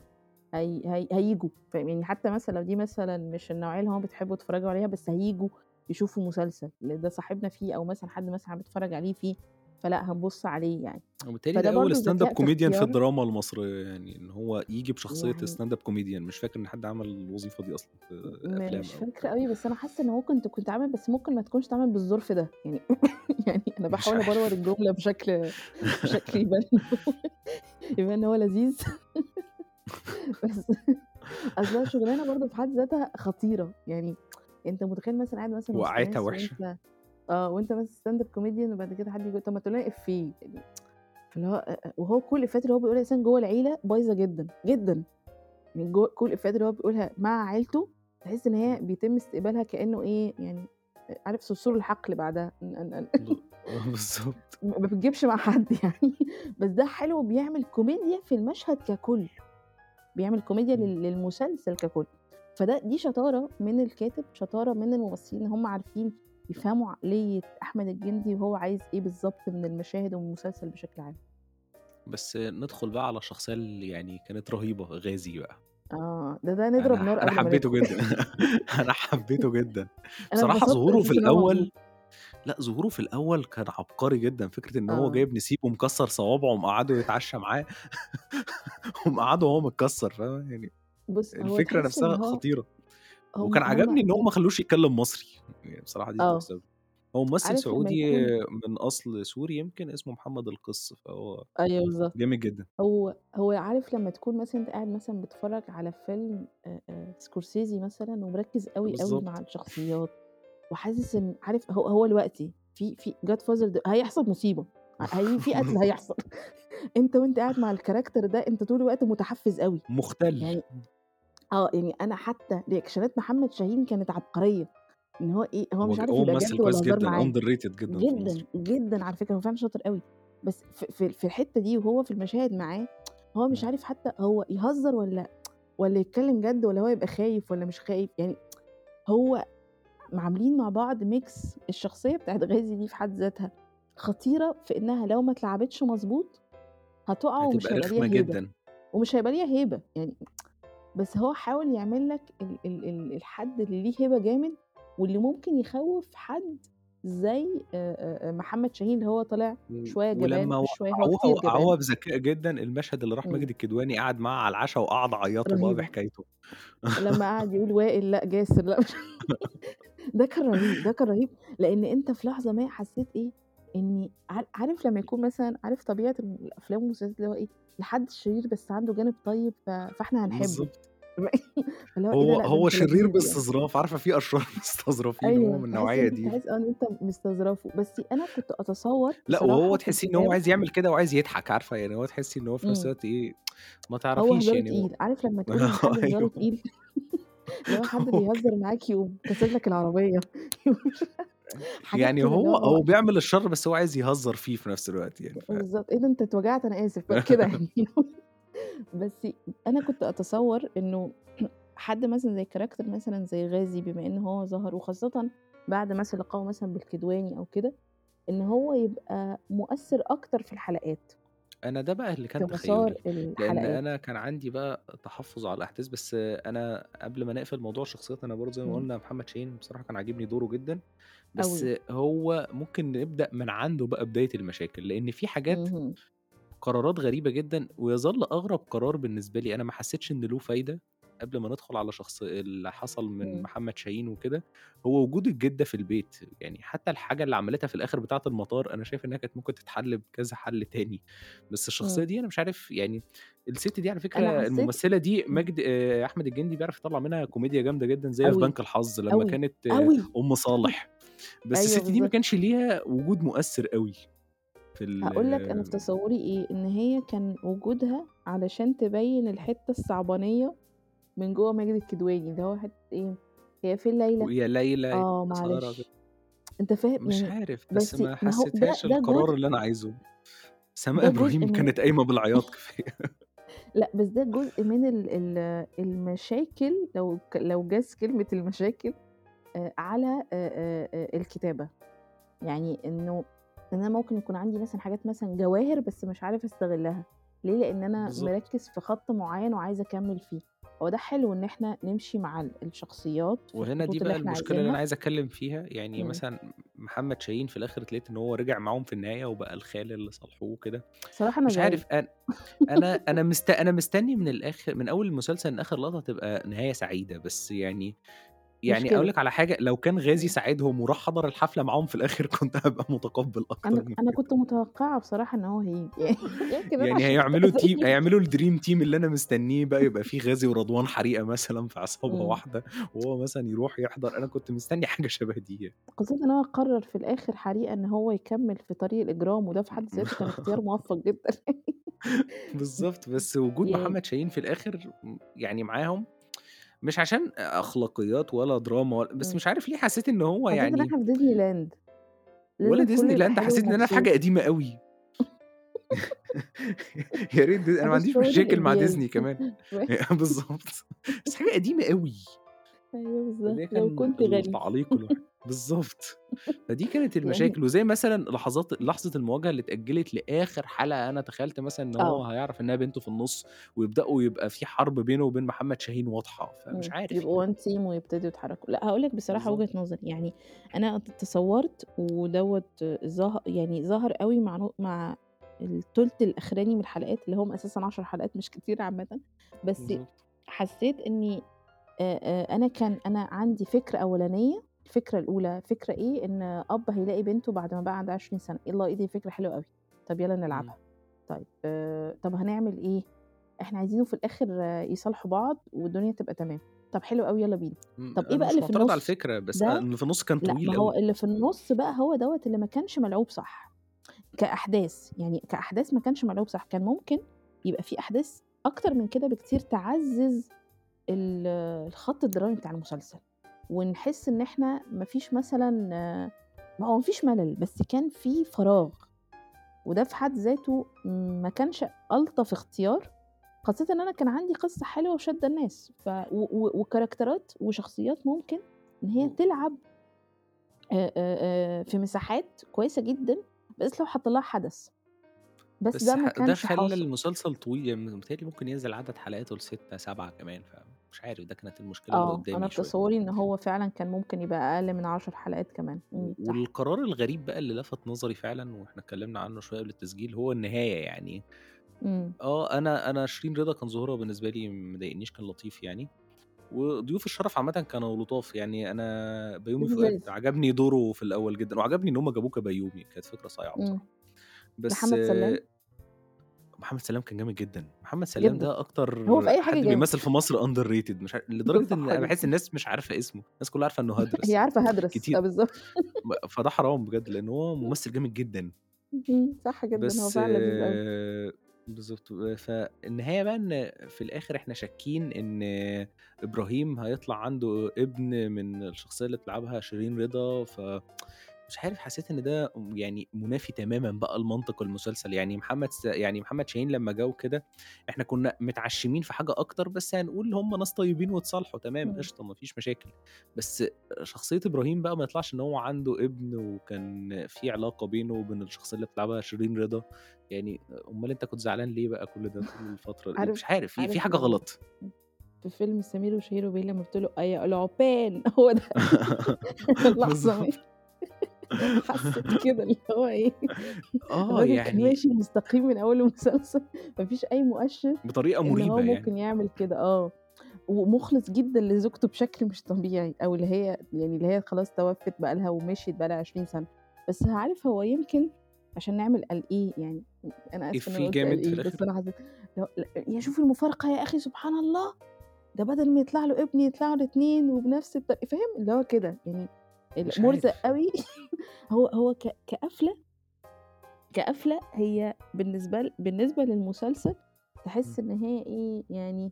هي هي يعني حتى مثلًا لو دي مثلًا مش النوعية اللي هُم بيحبوا يتفرّجوا عليها، بس هييجوا يشوفوا مسلسل، ده صاحبنا فيه أو مثلًا حد مثلًا بيتفرّج عليه فيه، فلأ هنبُص عليه يعني. وبيتهيأ لي فده ده برضه stand up ذكاء في الدراما المصرية يعني، إن هو ييجي بشخصية يعني stand up comedian مش فاكر إن حد عمل الوظيفة دي أصلًا في م أفلام مش بتاع. أوي، بس أنا حاسة إن ممكن تكون اتعمل، بس ممكن ما تكونش اتعملت بالظرف ده، يعني يعني باحاول أبروّر عارف. الجملة بشكل بشكل يبان يبان هو لذيذ بس أصل هو شغلانة برضه في حد ذاتها خطيرة، يعني أنت متخيل مثلًا قاعد مثلًا وقعتها. وأنت آه، وأنت مثلًا stand up comedian وبعد كده حد يقول طب ما تقول لنا إفيه يعني فاللي هو وهو كل الإفيهات اللي هو بيقولها أساسًا جوّه العيلة بايظة جدًا، جدًا، يعني جوّه كل الإفيهات اللي هو بيقولها مع عيلته، تحس إن هي. بيتم استقبالها كإنه إيه، يعني عارف صرصور الحقل بعدها. ن ن ب بالضبط. ما بتجيبش مع حد يعني، بس ده حلو بيعمل كوميديا في المشهد ككُل، بيعمل كوميديا للمسلسل ككُل، فده دي شطارة من الكاتب، شطارة من الممثلين، هُم عارفين يفهموا عقلية أحمد الجندي وهو عايز إيه بالضبط من المشاهد ومن المسلسل بشكل عام. بس ندخل بقى على الشخصية اللي يعني كانت رهيبة، غازي بقى. آه، ده ده نضرب أنا نار ما حبيته. جدًا، أنا حبيته جدًا. اتبسطت ظهوره في هو. الأول لأ، ظهوره في الأول كان عبقري جدًا، فكرة إن هو آه. جايب نسيب ومكسّر صوابعه ومقعّده يتعشى معاه ومقعّده وهو متكسّر فاهمة، يعني بُص، هو إن نفسها هو خطيرة. هم وكان هم عجبني هو ي ما خلّوش يتكلم مصري، يعني بصراحة دي آه. هو ممثل سعودي من أصل سوري يمكن اسمه محمد القِص، فهو أيوه بالضبط. جامد جدًا. هو هو عارف لمّا تكون مثلًا أنت قاعد مثلًا بتتفرّج على فيلم سكورسيزي مثلًا ومركّز أوي، أوي مع. الشخصيات، وحاسس إن عارف هو هو دلوقتي في في godfather د هيحصل مصيبة، ه هي في قتل هيحصل، أنت وأنت قاعد مع ال character ده أنت طول الوقت متحفّز أوي، مُختَل. يعني آه، يعني أنا حتى reactionات محمد شاهين كانت عبقرية، إن هو إيه، هو مش عارف هو يبقى ممثل جَد هزار جدًا معاه، جدًا في جدًا، مصر. جدًا على فكرة هو فعلًا شاطر أوي، بس في في في الحتّة دي وهو في المشاهد معاه، هو مش إمم. عارف حتى هو يهزر والّا والّا يتكلم جَد والّا هو يبقى خايف والّا مش خايف، يعني هو عاملين مع بعض mix الشخصية بتاعة غازي دي في حد ذاتها خطيرة في إنها لو ما اتلعبتش مضبوط هتُقع ومش هيبقى ليها هيبة، جدًا. ومش هيبقى ليها هيبة، يعني بس هو حاول يعمل لك ال ال ال الحد اللي ليه هيبة جامد، واللي ممكن يخوّف حد زي محمد شاهين اللي هو طالع و شوية جبان، ولمّا هو وقّعوها. وقّعوها بذكاء جدًا، المشهد اللي راح إمم. ماجد الكدواني قعد معاه على العشا وقعدوا عيّطوا بقى. بحكايته. لمّا قعد يقول وائل لأ جاسر مش ده كان رهيب، ده كان رهيب، لإن أنت في لحظة ما حسّيت إني عار عارف لمّا يكون مثلًا عارف طبيعة ال الأفلام والمسلسلات اللي هو إيه، الحد الشرير بس عنده جانب طيب ف فإحنا هنحبه. بالضبط. اللي هو إيه هو هو شرير يعني. باستظراف، عارفة في أشرار مستظرفين هو أيوه، من إن دي. تحس آه إن أنت مستظرفه، بس أنا كنت أتصوّر لأ، وهو تحسّيه إن هو عايز يعمل كده وعايز يضحك عارفة، يعني هو تحسّي إن هو في نفس إمم. الوقت إيه، ما هو تعرفيش يعني هو تقيل، عارف لمّا تقول إن حد أيوه. تقيل؟ هو حد هو بيهزر معاك يقوم كاسر لك العربية حاجات يعني كده اللي هو هو هو بيعمل الشر بس هو عايز يهزّر فيه في نفس الوقت يعني ف بالضبط، إيه ده أنت اتوجعت أنا آسف بقى كده يعني بس أنا كنت أتصوّر إنه حد مثلًا زي character مثلًا زي غازي بما إن هو ظهر وخاصةً بعد مثلًا لقائه مثلًا بالكدواني أو كده، إن هو يبقى مؤثّر أكتر في الحلقات. أنا ده بقى اللي في كان مسار تخيُّلي، الحلقات. أنا كان عندي بقى تحفُّظ على الأحداث، بس أنا قبل ما نقفل موضوع الشخصيات، أنا برضه زي ما. قُلنا محمد شاهين بصراحة كان عاجبني دوره جدًا، بس أوي. هو ممكن نبدأ من عنده بقى بداية المشاكل، لإن في حاجات اهم. قرارات غريبة جدًا ويظل أغرب قرار بالنسبة لي، أنا ما حسّيتش إن له فايدة قبل ما ندخل على شخص اللي حصل من إمم. محمد شاهين وكده، هو وجود الجدة في البيت، يعني حتى الحاجة اللي عملتها في الآخر بتاعة المطار، أنا شايف إنها كانت ممكن تتحل بكذا حل تاني، بس الشخصية إمم. دي أنا مش عارف يعني الست دي على حسّيت الممثلة دي إمم. ماجد آآ أحمد الجندي بيعرف يطلّع منها كوميديا جامدة جدًا زي في بنك الحظ لمّا أوي، كانت أوي. أم صالح، بس أيوه الست دي ما. كانش ليها وجود مؤثّر أوي في هاقول لك أنا في ال تصوُّري إيه، إن هي كان وجودها علشان تبيّن الحتّة الصعبانية من جوّه ماجد الكدواني، اللي هو حتّة إيه، هي فين ليلى؟ ويا ليلى ك معلش، أنت فاهم مش يعني عارف، بس بس ما حسّيتهاش القرار جزء اللي أنا عايزه. إبراهيم من كانت قايمة بالعياط كفاية. لأ، بس ده جزء من ال ال المشاكل لو لو جاز كلمة المشاكل على آآ آآ آآ الكتابة، يعني إنه إن أنا ممكن يكون عندي مثلًا حاجات مثلًا جواهر بس مش عارف أستغلّها، ليه؟ لإن أنا بالضبط. مركّز في خَط معيّن وعايز أكمّل فيه، هو ده حلو إن إحنا نمشي مع ال الشخصيات وهنا دي اللي بقى إحنا المشكلة اللي أنا عايزينها. عايز أتكلّم فيها، يعني إمم. مثلًا محمد شاهين في الآخر اتلاقيت إن هو رجع معاهم في النهاية وبقى الخال اللي صالحوه وكده، بصراحة أنا مش عارف زعلت. أن أنا أنا مست أنا مستني من الآخر من أول المسلسل إن آخر لقطة تبقى نهاية سعيدة، بس يعني يعني كده. لك على حاجة، لو كان غازي إمم. ساعدهم وراح حضر الحفلة معاهم في الآخر كنت هابقى متقبّل من أنا كده. كنت متوقعة بصراحة إن هو هييجي يعني يعني هيعملوا أنانية. هيعملوا الdream team اللي أنا مستنيه بقى يبقى في غازي ورضوان حريقة مثلًا في عصابة إمم. واحدة، وهو مثلًا يروح يحضر، أنا كنت مستني حاجة شبه دي يعني. خاصةً إن هو قرر في الآخر حريقة إن هو يكمّل في طريق الإجرام، وده في حد ذاته كان اختيار موفّق جدًا بالضبط، بس وجود يعني محمد شاهين في الآخر م يعني معاهم، مش عشان أخلاقيات ولا دراما ولا بس إمم. مش عارف ليه حسيت إن هو يعني إحنا في ديزني لاند، ولا ديزني لاند حسيت إن أنا في حاجة ومبسوط. قديمة أوي. يا ريت د أنا ما عنديش مشاكل مع ديزني كمان بالضبط، بس حاجة قديمة أوي. بالضبط، فده لو كان كنت غني. التعليق الوحيد بالضبط، فدي كانت يعني المشاكل، وزي مثلًا لحظات لحظة المواجهة اللي اتأجلت لآخر حلقة، أنا تخيلت مثلًا إن هو آه. هيعرف إنها بنته في النُص، ويبدأوا يبقى في حرب بينه وبين محمد شاهين واضحة، فمش إمم، عارف يعني. يبقوا one team ويبتدوا يتحركوا، لأ هاقول لك بصراحة بالضبط. وجهة نظري، يعني أنا ت تصوّرت ودوّة ظه يعني ظهر أوي مع مع التُلت الأخراني من الحلقات، اللي هم أساسًا 10 حلقات مش كتير عامةً، بس. حسيت إني آآ آآ أنا كان أنا عندي فكرة أولانية، الفكرة الأولى فكرة إيه، إن أب هيلاقي بنته بعد ما بقى عندها 20 سنة، الله إيه دي فكرة حلوة أوي، طب يالّا إمم. نلعبها، طيب طب هنعمل إيه، إحنا عايزينه في الآخر يصالحوا بعض والدنيا تبقى تمام، طب حلو أوي يالّا بينا، إمم، طب إيه أنا بقى مش اللي في معترض على النُص، الفكرة، بس أ ده؟ اللي في النُص كان لأ طويل ما هو أوي. اللي في النُص بقى هو دوّة اللي ما كانش ملعوب صح، كأحداث، يعني كأحداث ما كانش ملعوب صح، كان ممكن يبقى في أحداث أكتر من كده بكتير تعزّز الخط الدرامي بتاع المسلسل، ونحس إن إحنا ما فيش مثلًا ما هو ما فيش ملل، بس كان في فراغ، وده في حد ذاته ما كانش ألطف اختيار، خاصةً إن أنا كان عندي قصة حلوة وشادة الناس، ف و و وكاركترات وشخصيات ممكن إن هي تلعب في مساحات كويسة جدًا، بس لو حط لها حدث، بس بس ده ما ح ده كانش خلّى. المسلسل طويل، يعني ممكن ينزل عدد حلقاته ل6، 7 كمان، ف مش عارف ده كانت المشكلة اللي آه، أنا قدّامي شوية. تصوُّري إن هو فعلًا كان ممكن يبقى أقل من 10 حلقات كمان، و إمم، صح. والقرار الغريب بقى اللي لَفَت نظري فعلًا وإحنا اتكلّمنا عنّه شوية قبل التسجيل، هو النهاية يعني إمم. آه، أنا أنا شيرين رضا كان ظهورها بالنسبة لي ما ضايقنيش، كان لطيف يعني، وضيوف الشرف عامةً كانوا لطاف، يعني أنا بيومي فؤاد. عجبني دوره في الأول جدًا، وعجبني إن هم جابوه كبيومي، كانت فكرة صايعة إمم. بصراحة. بس محمد سلام؟ محمد سلام كان جامد جدًا، محمد سلام جدًا. ده أكتر هو في أي حاجة حد. بيمثّل في مصر underrated مش ع لدرجة إن صح أنا جدًا. باحس الناس مش عارفة اسمه، الناس كلّها عارفة إنه هي هدرس عارفة هدرس، آه كتير بالضبط. ب فده حرام بجد، لإن هو ممثل جامد جدًا. صح جدًا، هو بس فعلًا لذيذ أوي. بالضبط، فالنهاية بقى إن في الآخر إحنا شاكين إن إبراهيم هيطلع عنده ابن من الشخصية اللي بتلعبها شيرين رضا، ف مش عارف حسيت إن ده يعني منافي تمامًا بقى لمنطق المسلسل، يعني محمد س يعني محمد شاهين لمّا جه وكده، إحنا كنا متعشمين في حاجة أكتر، بس هنقول هم ناس طيبين واتصالحوا تمام. قشطة ما فيش مشاكل، بس شخصية إبراهيم بقى ما يطلعش إن هو عنده ابن وكان في علاقة بينه وبين الشخصية اللي بتلعبها شيرين رضا، يعني أُمّال أنت كنت زعلان ليه بقى كل ده طول الفترة دي؟ مش عارف في في لمّا غلط. في فيلم سمير وشهير وبهير لمّا بتقول له أيا العُبّان هو ده بالضبط. حسّيت كده اللي هو إيه، الراجل كان يعني ماشي مستقيم من أول المسلسل، ما فيش أي مؤشِّر بطريقة إن هو يعني. ممكن يعمل كده آه، ومُخلص جدًا لزوجته بشكل مش طبيعي، أو اللي هي يعني اللي هي خلاص توفّت بقى لها ومشيت بقى لها 20 سَنة، بس عارف هو يمكن عشان نعمل قال إيه يعني، أنا إفيه قُلت قال جامد في إيه، بس؟ أنا حسيت يا شوف المفارقة يا أخي سبحان الله! ده بدل ما يطلع له ابن يطلع له 2 وبنفس الط فاهم؟ اللي هو كده، يعني مش مُرزق عارف. أوي هو هو ك كقفلة كقفلة هي بالنسبة ل بالنسبة للمسلسل تحس. إن هي إيه، يعني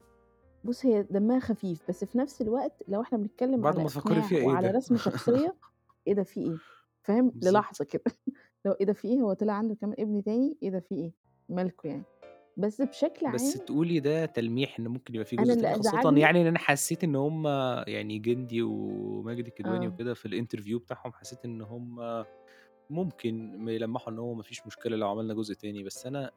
بُص هي دمّها خفيف، بس في نفس الوقت لو إحنا بنتكلّم بعد على ما تفكّري فيها إيه وعلى ده؟ رسم شخصية، إيه ده في إيه؟ فاهم؟ للحظة كده هو إيه ده في إيه، هو طلع عنده كمان ابن تاني، إيه ده في إيه، مالكم يعني؟ بس بشكل بس عام تقولي ده تلميح إن ممكن يبقى في أنا جزء اللي تاني، خاصةً يعني إن أنا حسّيت إن هم يعني جندي وماجد الكدواني آه. وكده في الinterview بتاعهم، حسّيت إن هم ممكن يلمّحوا إن هو ما فيش مشكلة لو عملنا جزء تاني، بس أنا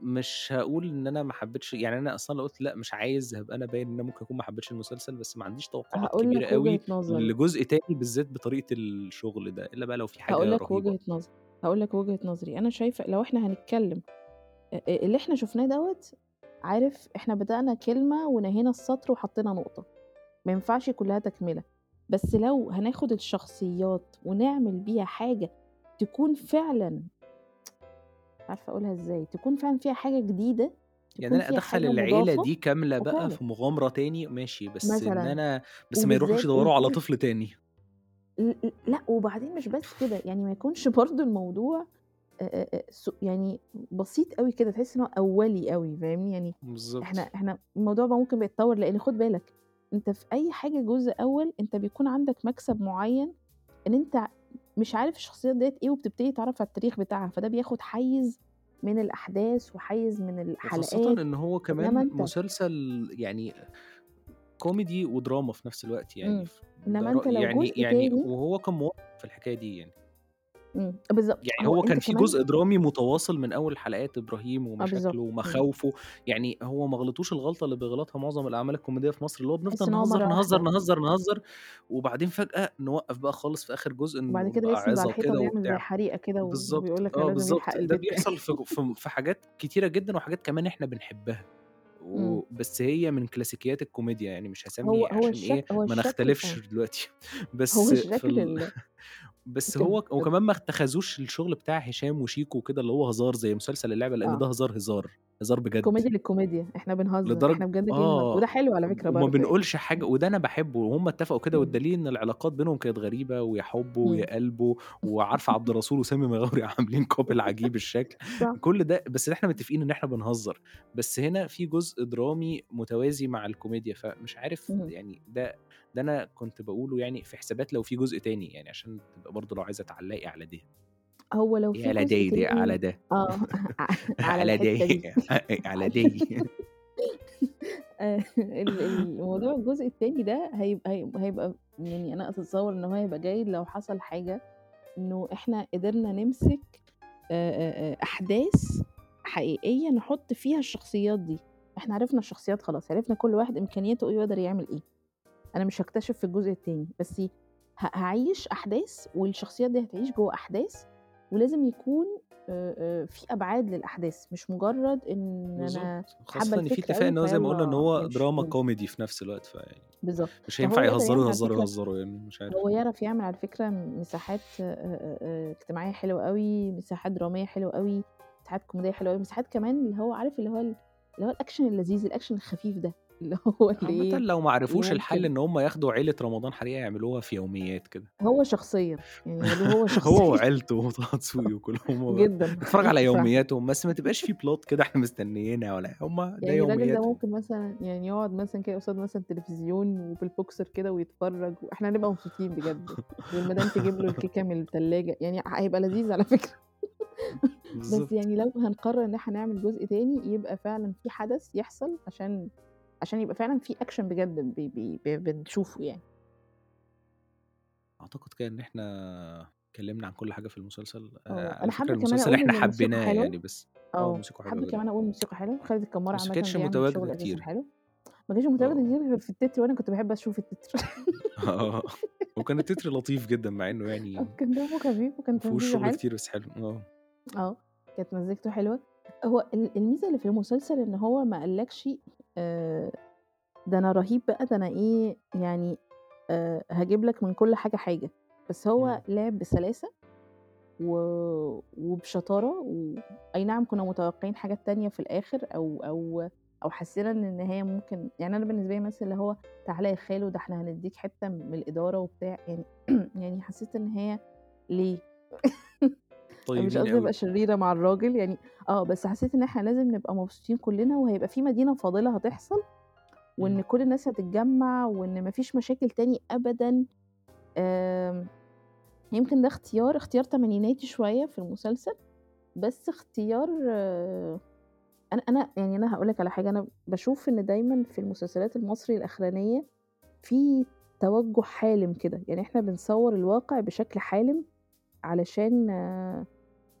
مش هاقول إن أنا ما حبيتش يعني أنا أصلًا لو قُلت لأ مش عايز هابقى أنا باين إن أنا ممكن أكون ما حبيتش المسلسل، بس ما عنديش توقعات لك وجهة أوي نظري. لجزء تاني بالذات بطريقة الشغل ده، إلا بقى لو في هاقول حاجة لك. وجهة نظري، هاقول لك وجهة نظري، أنا شايفة لو إحنا هنتكلّم اللي إحنا شُفناه دوّة، عارف إحنا بدأنا كلمة ونهينا السطر وحطينا نقطة، ما ينفعش كلّها تكملة، بس لو هناخد الشخصيات ونعمل بيها حاجة تكون فعلًا عارفة أقولها إزاي، تكون فعلًا فيها حاجة جديدة، يعني حاجة العيلة مضافة، دي كاملة بقى. في مغامرة تاني ماشي، بس مثلًا، أنا بس ما يروحوش يدوّروا على طفل تاني. ل ل لأ، وبعدين مش بس كده، يعني ما يكونش برضه الموضوع يعني بسيط أوي كده، تحس إن هو أولي أوي، فاهمني؟ يعني إحنا بالضبط. إحنا الموضوع بقى ممكن بيتطوّر لإن خُد بالك، أنت في أي حاجة جزء أول، أنت بيكون عندك مكسب معيّن إن أنت مش عارف الشخصيات ديّة إيه وبتبتدي تعرف على التاريخ بتاعها، فده بياخد حيّز من الأحداث وحيّز من الحلقات، إن هو إنما كمان مسلسل يعني كوميدي ودراما في نفس الوقت يعني إمم، أنت رأيي لو يعني جزء يعني تاني وهو كان موفّق في الحكاية دي يعني. إمم، بالضبط، يعني هو هو كان في كمان جزء درامي متواصل من أول حلقات إبراهيم آه ومشاكله إمم. ومخاوفه، يعني هو ما غلطوش الغلطة اللي بيغلطها معظم الأعمال الكوميدية في مصر، اللي هو بنفضل هو نهزر، نهزر،. نهزر، نهزر، وبعدين فجأة نوقّف بقى خالص في آخر جزء وبعد إنه كده يسند على ويعمل زي وبتاع. حريقة كده ويقول لك لازم يلحق بالضبط، ده بيحصل في في في حاجات كتيرة جدًا وحاجات كمان إحنا بنحبها، إمم. وبس هي من كلاسيكيات الكوميديا يعني مش هو هاسمي هو عشان الشك إيه هو ما الشكل آه. نختلفش دلوقتي، هو بس في الشكل ال ال بس هو. وكمان ما اتخذوش الشغل بتاع هشام وشيكو وكده اللي هو هزار زي مسلسل اللعبة، لإن آه. ده هزار، هزار، هزار بجد. كوميديا للكوميديا، إحنا بنهزر، لدرج إحنا بجد آه، وده حلو على فكرة وما. بنقولش إمم. وده أنا باحبه وهُم اتفقوا كده. والدليل إن العلاقات بينهم كانت غريبة ويا حُبّه إمم. يا قلبه، وعارفة عبد الرسول وسامي مغاوري عاملين couple عجيب الشكل،. كل ده بس إحنا متفقين إن إحنا بنهزر، بس هنا في جزء درامي متوازي مع الكوميديا، فمش عارف. يعني ده ده أنا كنت باقوله يعني في حسابات لو في جزء تاني، يعني عشان تبقى برضه لو عايزة تعلّقي على ده. هو لو إيه في على جزء دي، دي على ده. ع على دي. دي على دي. ال الموضوع الجزء التاني ده هيبقى هيبقى يعني أنا أتصوّر إن هو هيبقى جيد لو حصل حاجة إنه إحنا قدرنا نمسك أحداث حقيقية نحُط فيها الشخصيات دي، إحنا عرفنا الشخصيات خلاص، عرفنا كل واحد إمكانياته إيه ويقدر يعمل إيه، أنا مش هاكتشف في الجزء التاني، بس ه هاعيش أحداث والشخصيات دي هتعيش جوّه أحداث، ولازم يكون في أبعاد للأحداث، مش مجرد إن أنا بالضبط، حابة خاصةً إن في اتفاق إن هو زي ما قُلنا فيالّا هو دراما. كوميدي في نفس الوقت، فيعني بالضبط، مش هينفع يهزروا، يهزروا، يهزروا يعني مش عارف. هو يعرف يعمل على فكرة مساحات اجتماعية حلوة أوي، مساحات درامية حلوة أوي، مساحات كوميدية حلوة أوي، مساحات كمان اللي هو عارف اللي هو ال اللي هو الأكشن اللذيذ، الأكشن الخفيف ده، اللي هو اللي عامةً إيه، لو ما عرفوش الحل إن هم ياخدوا عيلة رمضان حريقة يعملوها في يوميات كده. هو شخصيًا، يعني هو هو شخصيًا. وعيلته وطه دسوقي وكلهم جدًا، نتفرج على فعلًا. يومياتهم، بس ما تبقاش في plot كده إحنا مستنيينها ولا هم ده يعني الراجل ده يومياتهم. ممكن مثلًا يعني يقعد مثلًا كده قصاد مثلًا تلفزيون وبالبوكسر كده ويتفرج، وإحنا هنبقى مبسوطين بجد، والمدام تجيب له الكيكة من التلاجة، يعني هيبقى لذيذ على فكرة. بس بالضبط. يعني لو هنقرر إن إحنا نعمل جزء تاني، يبقى فعلًا في حدث يحصل عشان عشان يبقى فعلًا في أكشن بجد ب ب ب بنشوفه يعني. أعتقد كده إن إحنا اتكلمنا عن كل حاجة في المسلسل، آه، فكرة حابة كمان المسلسل الموسيقى حبيناه يعني بس آه، آه، حابة جدًا. كمان أقول الموسيقى حلوة، خالد الكمارة بس ما شغل أساسًا كتير. حلو، ما كانش متواجد آه. كتير غير في التتر وأنا كنت باحب أشوف التتر. آه، وكان التتر لطيف جدًا مع آه، يعني كان دمه خفيف وكان فيهوش تمثيله شغل. كتير بس حلو، آه. آه، كانت مزيكته حلوة. هو ال الميزة اللي في المسلسل إن هو ما قالكش ده أنا رهيب بقى، ده أنا إيه، يعني آآ هاجيب لك من كل حاجة حاجة، بس هو إمم. لعب بسلاسة و وبشطارة و أي نعم كنا متوقعين حاجات تانية في الآخر أو أو أو حسينا إن النهاية ممكن يعني أنا بالنسبة لي مثلًا اللي هو تعالَ يا خالو ده إحنا هندّيك حتة من الإدارة وبتاع، يعني يعني حسيت إن هي ليه؟ مش طيبين قصدي أوي. أبقى شريرة مع الراجل يعني آه، بس حسيت إن إحنا لازم نبقى مبسوطين كلنا وهيبقى في مدينة فاضلة هتحصل، وإن إمم. كل الناس هتتجمّع وإن ما فيش مشاكل تاني أبدًا. آمم، يمكن ده اختيار اختيار تمانيناتي شوية في المسلسل، بس اختيار أنا أنا يعني أنا هاقول لك على حاجة، أنا باشوف إن دايمًا في المسلسلات المصري الأخرانية في توجُّه حالم كده، يعني إحنا بنصوّر الواقع بشكل حالم علشان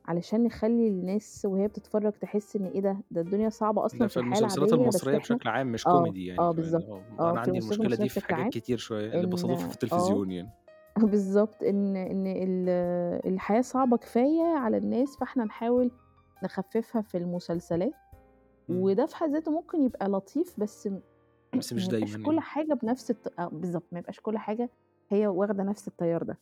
علشان نخلّي الناس وهي بتتفرّج تحس إن إيه ده، ده الدنيا صعبة أصلًا ده في في الحياة المسلسلات العادية بس المصرية إحنا بشكل عام مش آه، كوميدي يعني آه كمان بالضبط، آه، آه، أنا في عندي المسلسلات المشكلة المصرية دي في بشكل حاجات عام كتير شوية اللي إن في آه، التلفزيون يعني. بالضبط، إن إن ال الحياة صعبة كفاية على الناس، فإحنا نحاول نخفّفها في المسلسلات، إمم. وده في حد ذاته ممكن يبقى لطيف بس م بس مش يبقاش دايمًا كل يعني. حاجة بنفس الط آه، بالضبط، ما يبقاش كل حاجة هي واخدة نفس التيار ده.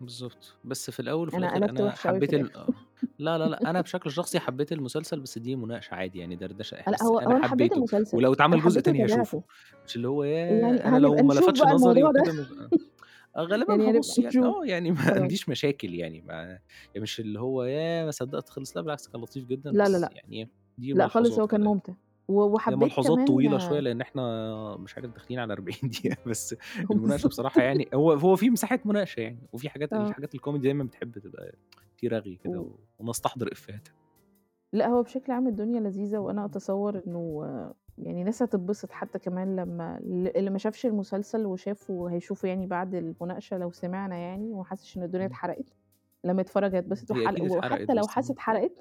بالضبط، بس في الأول وفي أنا الآخر قلبت أنا وِحِش أوي في حبيت ال الآخر. آه، لا، لا، لأ، أنا بشكل شخصي حبيت المسلسل بس دي مناقشة عادي يعني دردشة، لأ، بس هو أنا هو أنا حبيت حبيته، المسلسل، ولو أنا اتعمل جزء تاني هاشوفه، وتابعته. مش اللي هو يعني ياه! أنا لو هنبقى ما نشوف لفتش بقى نظري الموضوع ده. وكده مش آه، غالبًا يعني هابُص هنبقى يعني نشوف، آه، يعني ما خلاص. عنديش مشاكل يعني ما يعني مش اللي هو ياه! ما صدقت خلص، لا بالعكس كان لطيف جدًا، لا، لا، بس لأ. يعني دي لأ خالص ملحوظات هو كان كده يعني. ممتع، و هي وحبيت ملحوظات كمان طويلة شوية لإن إحنا مش عارف داخلين على 40 دقيقة بس المناقشة. بصراحة يعني هو هو في مساحة مناقشة يعني، وفي حاجات آه. الحاجات الكوميدي دايمًا بتحب تبقى في رغي كده و و ونستحضر إفيهاتها. لأ، هو بشكل عام الدنيا لذيذة، وأنا أتصوّر إنه يعني الناس هتتبسط حتى كمان لمّا ال اللي ما شافش المسلسل وشافه هيشوفه يعني بعد المناقشة لو سمعنا يعني وما حسّش إن الدنيا. اتحرقت، لمّا يتفرّج هيتبسط وحتى لو آه. اتحرقت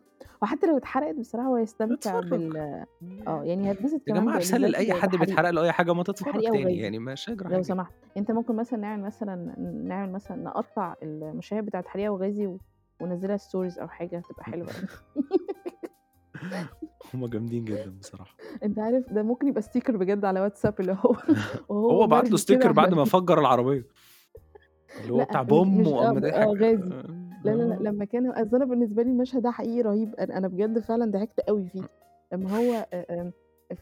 وحتى لو اتحرقت بصراحة هو هيستمتع اتفرّج. بال آه، يعني هيتبسط يا بالذات لأي ب حد. بيتحرق له أي حاجة ما تتفرّج تاني، يعني مش هيجرى لو. سمحت. أنت ممكن مثلًا نعمل مثلًا نعمل مثلًا نقطّع المشاهد بتاعة حريقة وغازي و وننزّلها stories أو حاجة هتبقى حلوة أوي. هم جامدين جدًا بصراحة. أنت عارف ده ممكن يبقى sticker بجد على واتساب اللي هو هو بعت له على بعد ما فجّر العربية. اللي هو بتاع بوم آه، وقام ب آه ضاحك غازي. لا، لا، لأ، آه. لمّا كان أصل أنا بالنسبة لي المشهد ده حقيقي رهيب، أنا أنا بجد فعلًا ضحكت أوي فيه، لمّا هو آمم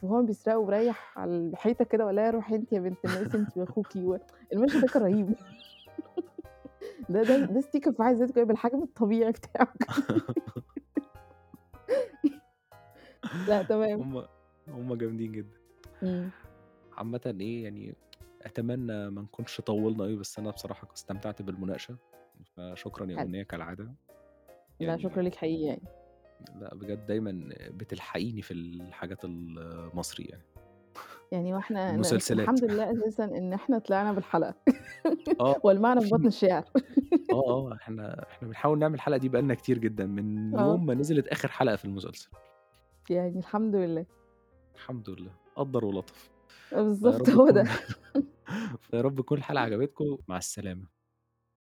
فهو بيسرقه ورايح على الحيطة كده لها روحي أنتِ يا بنت الناس أنتِ وأخوكِ و المشهد ده كان رهيب. ده ده ده sticker في ذاته كده بالحجم الطبيعي بتاعه لأ، تمام. هم هم جامدين جدًا. إمم. عامةً إيه، يعني أتمنى ما نكونش طوّلنا أوي، بس أنا بصراحة استمتعت بالمناقشة، فشكرًا يا حلو. أمنية كالعادة. لأ، شكرًا يعني ليك حقيقي يعني. لأ، بجد دايمًا بتلحقيني في الحاجات المصري يعني. يعني وإحنا ن المسلسلات. الحمد لله أساسًا إن إحنا طلعنا بالحلقة آه، والمعنى في بطن الشعر. آه، آه، إحنا إحنا بنحاول نعمل الحلقة دي بقى لنا كتير جدًا، من آه. يوم ما نزلت آخر حلقة في المسلسل. يعني الحمد لله. الحمد لله، قدّر ولطف. رب هو ده. فيا رب تكون الحلقة عجبتكم، مع السلامة.